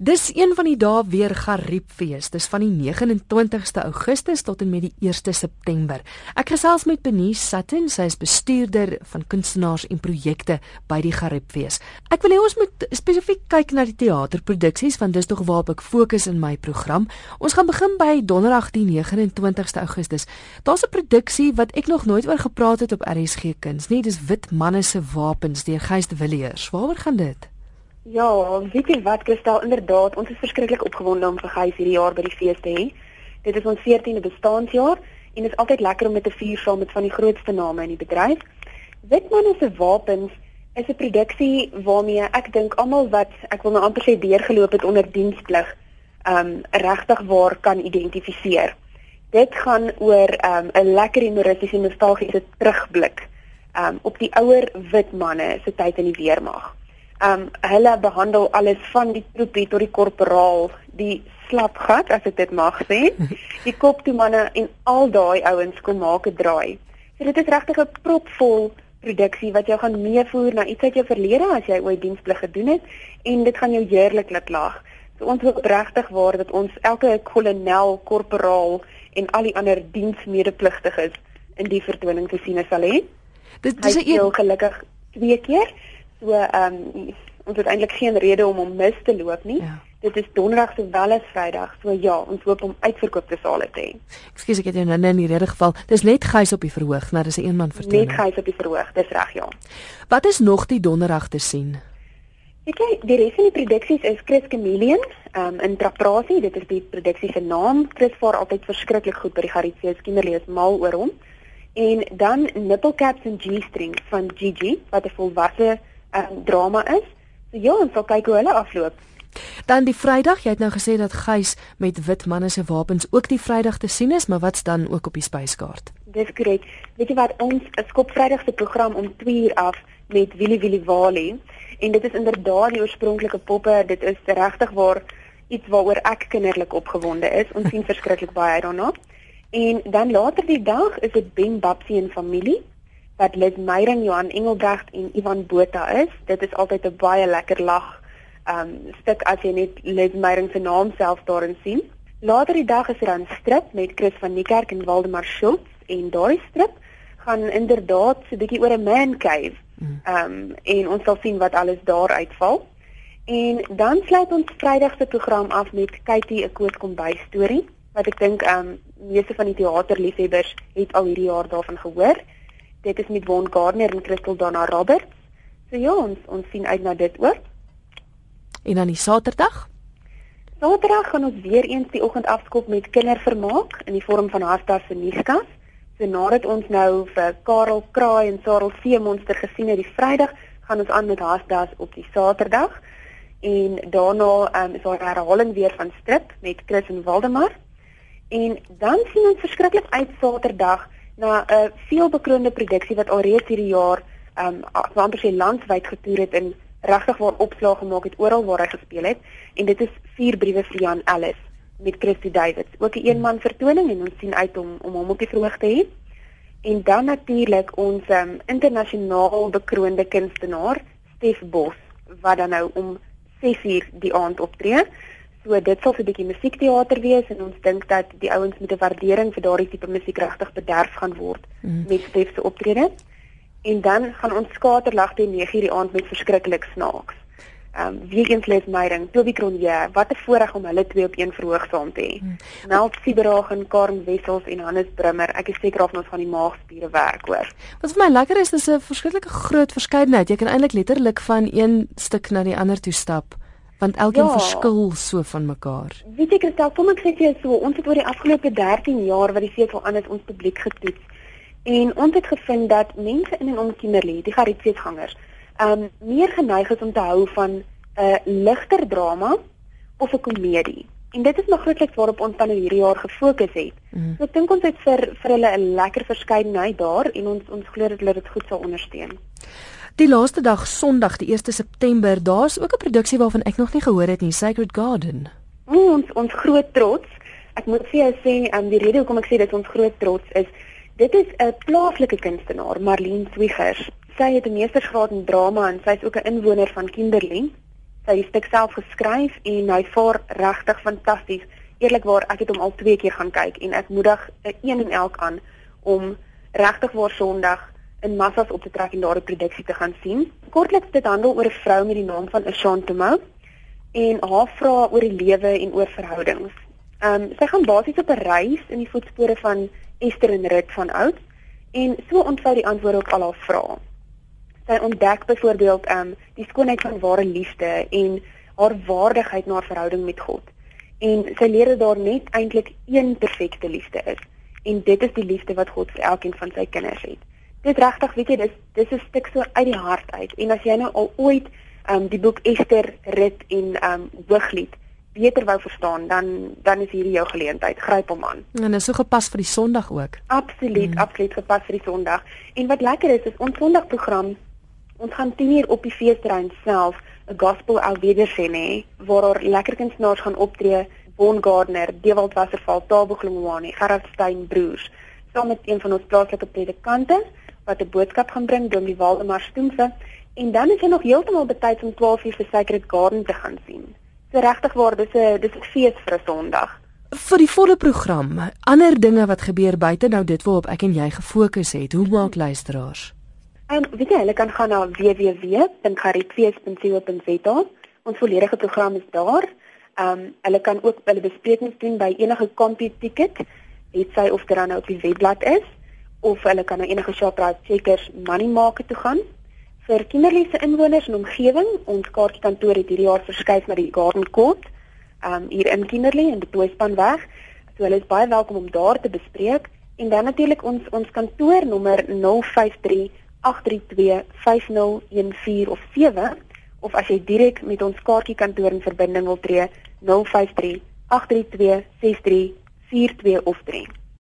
Dis een van die dae weer Gariepfees. Dis van die 29ste Augustus tot en met die 1ste September. Ek gesels met Benice Sutton, sy is bestuurder van kunstenaars en projekte by die Gariepfees. Ek wil hê ons moet spesifiek kyk na die teaterproduksies want dis tog waarop ek fokus in my program. Ons gaan begin by Donderdag die 29ste Augustus. Daar's 'n produksie wat ek nog nooit oor gepraat het op RSG Kuns nie. Dis Wit manne se wapens deur Gys de Villiers. Waaroor gaan dit? Ja, weet jy wat Kristal, inderdaad, ons is verskriklik opgewonde om vir Gys hierdie jaar by die fees te hê. Dit is ons 14de bestaanjaar en dit is altyd lekker om met 'n vier saam met van die grootste name in die bedryf. Witman se wapens is 'n produksie waarmee ek dink almal wat ek wil nou amper sê deurgeloop het onder diensplig, um regtig waar kan identifiseer. Dit gaan oor um 'n lekker humoristiese nostalgiese terugblik um op die ouer wit manne se tyd in die weermag um hulle behandel alles van die troepie tot die korporaal, die slapgat as ek dit mag sê, die kop toe manne en al daai ouens kom maak 'n draai. So dit is regtig 'n propvol produksie wat jou gaan meevoer na iets uit jou verlede as jy ooit diensplig gedoen het en dit gaan jou heerlik laat lag. So ons wil regtig waar dat ons elke kolonel, korporaal en al die ander diensmedepligtiges in die vertoning te sien sal hê. Dit is 'n heel gelukkig twee keer So ehm um, ons het eintlik geen rede om om mis te loop nie. Ja. Dit is donderdag sowel as Vrydag. So ja, ons hoop om uitverkoopte sale te hê. Ekskuus ek het jou nou in die rede geval. Dis net gys op die verhoog, maar dis 'n eenman vertoning. Net gys op die verhoog, dis reg ja. Wat is nog die donderdag te sien? Ek kyk, die res van die produksies is Chris Chameleon, ehm um, in Traprasie, dit is die produksie se naam. Chris vaar altyd verskriklik goed by die Garitseus Kinderlee is mal oor hom. En dan Nipple Caps and G-strings van Gigi wat 'n volwasse um, drama is. So ja, ons sal kyk hoe hulle afloop. Dan die Vrydag, jy het nou gesê dat Gys met wit manne se wapens ook die Vrydag te sien is, maar wat's dan ook op die spyskaart? Dis korrek. Weet jy wat ons skop Vrydag se program om 2 uur af met Willie Willie Wali en dit is inderdaad die oorspronklike poppe, dit is regtig waar iets waaroor ek kinderlik opgewonde is. Ons sien verskriklik baie uit daarna. En dan later die dag is dit Ben Babsie en familie wat Liz Meyering, Johan Engelbrecht en Ivan Botha is. Dit is altyd 'n baie lekker lag um stuk as jy net Liz Meyering se naam self daarin sien. Later die dag is er dan strip met Chris van Niekerk en Waldemar Schultz en daai strip gaan inderdaad so 'n bietjie oor 'n man cave. Um en ons sal sien wat alles daar uitval. En dan sluit ons Vrydag se program af met Katie 'n koos kom by storie wat ek dink um meeste van die teaterliefhebbers het al hierdie jaar daarvan gehoor. Dit is met Von Gardner en Christel Donna Roberts. So ja, ons ons sien uit na dit ook. En dan die Saterdag? Saterdag gaan ons weer eens die oggend afskop met kindervermaak in die vorm van Hasta se nuuskas. So nadat ons nou vir Karel Kraai en Sarel See monster gesien het die Vrydag, gaan ons aan met Hasta op die Saterdag. En daarna um, is daar 'n herhaling weer van strip met Chris en Waldemar. En dan sien ons verskriklik uit Saterdag na 'n veelbekroonde produksie wat alreeds hierdie jaar ehm um, amper sy landwyd getoer het en regtig waar opslag gemaak het oral waar hy gespeel het. En dit is vier briewe vir Jan Ellis met Christy Davids. Ook 'n een man vertoning en ons sien uit om om hom op die verhoog te hê. En dan natuurlik ons ehm um, internasionaal bekroonde kunstenaar Stef Bos wat dan nou om 6uur die aand optree So dit sal 'n bietjie musiekteater wees en ons dink dat die ouens met 'n waardering vir daardie tipe musiek regtig bederf gaan word mm. met Stef se optrede. En dan gaan ons skaterlag teen 9:00 die aand met verskriklik snaaks. Ehm um, wie eens les meiring, Toby Cronje, wat 'n voorreg om hulle twee op een verhoog saam te hê. Mm. Meld Sieberaag en Karen Wessels en Hannes Brimmer. Ek is seker of ons van die maagspiere werk hoor. Wat vir my lekker is, dis 'n verskriklike groot verskeidenheid. Jy kan eintlik letterlik van een stuk na die ander toe stap want elkeen ja. verskil so van mekaar. Weet jy Kristel, kom ek sê vir jou so, ons het oor die afgelope 13 jaar wat die fees al aan het ons publiek getoets. En ons het gevind dat mense in en om Kimberley, die garietfeesgangers, um meer geneig is om te hou van 'n uh, ligter drama of 'n komedie. En dit is nog grootliks waarop ons dan hierdie jaar gefokus het. Mm. So ek dink ons het vir vir hulle 'n lekker verskeidenheid daar en ons ons glo dat hulle dit goed sal ondersteun. Die laaste dag Sondag die 1 September, daar's ook 'n produksie waarvan ek nog nie gehoor het nie, Sacred Garden. Mm, ons ons groot trots. Ek moet vir jou sê, um, die rede hoekom ek sê dit ons groot trots is, dit is 'n plaaslike kunstenaar, Marlene Swiggers. Sy het 'n meestersgraad in drama en sy is ook 'n inwoner van Kimberley. Sy het die stuk self geskryf en hy vaar regtig fantasties. Eerlikwaar, ek het hom al twee keer gaan kyk en ek moedig een en elk aan om regtig waar Sondag in massas op te trek en daardie produksie te gaan sien. Kortliks dit handel oor 'n vrou met die naam van Ashantomo en haar vra oor die lewe en oor verhoudings. Ehm um, sy gaan basies op 'n reis in die voetspore van Esther en Rut van oud en so ontvou die antwoorde op al haar vrae. Sy ontdek byvoorbeeld ehm um, die skoonheid van ware liefde en haar waardigheid na haar verhouding met God. En sy leer dat daar net eintlik een perfekte liefde is en dit is die liefde wat God vir elkeen van sy kinders het. Dit regtig, weet jy, dis dis 'n stuk so uit die hart uit. En as jy nou al ooit ehm um, die boek Esther, Rut en ehm um, Hooglied beter wou verstaan, dan dan is hierdie jou geleentheid. Gryp hom aan. En is so gepas vir die Sondag ook. Absoluut, mm. absoluut gepas vir die Sondag. En wat lekker is, is ons Sondagprogram ons gaan 10 uur op die feesterrein self 'n gospel alwedersien hê waar daar lekker kunstenaars gaan optree Bon Gardner, Dewald Wasserval, Tabo Glomwani, Gerard Stein broers, saam met een van ons plaaslike predikante wat 'n boodskap gaan bring, Dominee Waldemar Stoemse, en dan is hy nog heeltemal betyds om 12:00 vir Sacred Garden te gaan sien. So regtig waar, dis 'n dis 'n fees vir 'n Sondag. Vir die volle program, ander dinge wat gebeur buite nou dit waarop ek en jy gefokus het, hoe maak luisteraars? En um, weet jy, hulle kan gaan na www.garipfees.co.za. Ons volledige program is daar. Ehm um, hulle kan ook hulle besprekings doen by enige kompie ticket, het sy of dit dan nou op die webblad is of hulle kan na enige Shoprite Checkers Money Market toe gaan. Vir kinderlike inwoners in omgewing, ons kaartkantoor het hierdie jaar verskuif na die Garden Court, ehm um, hier in Kinderley in die Toespan weg. So hulle is baie welkom om daar te bespreek en dan natuurlik ons ons kantoornommer 053 832 5014 of 7 of as jy direk met ons kaartjiekantoor in verbinding wil tree 053 832 6342 of 3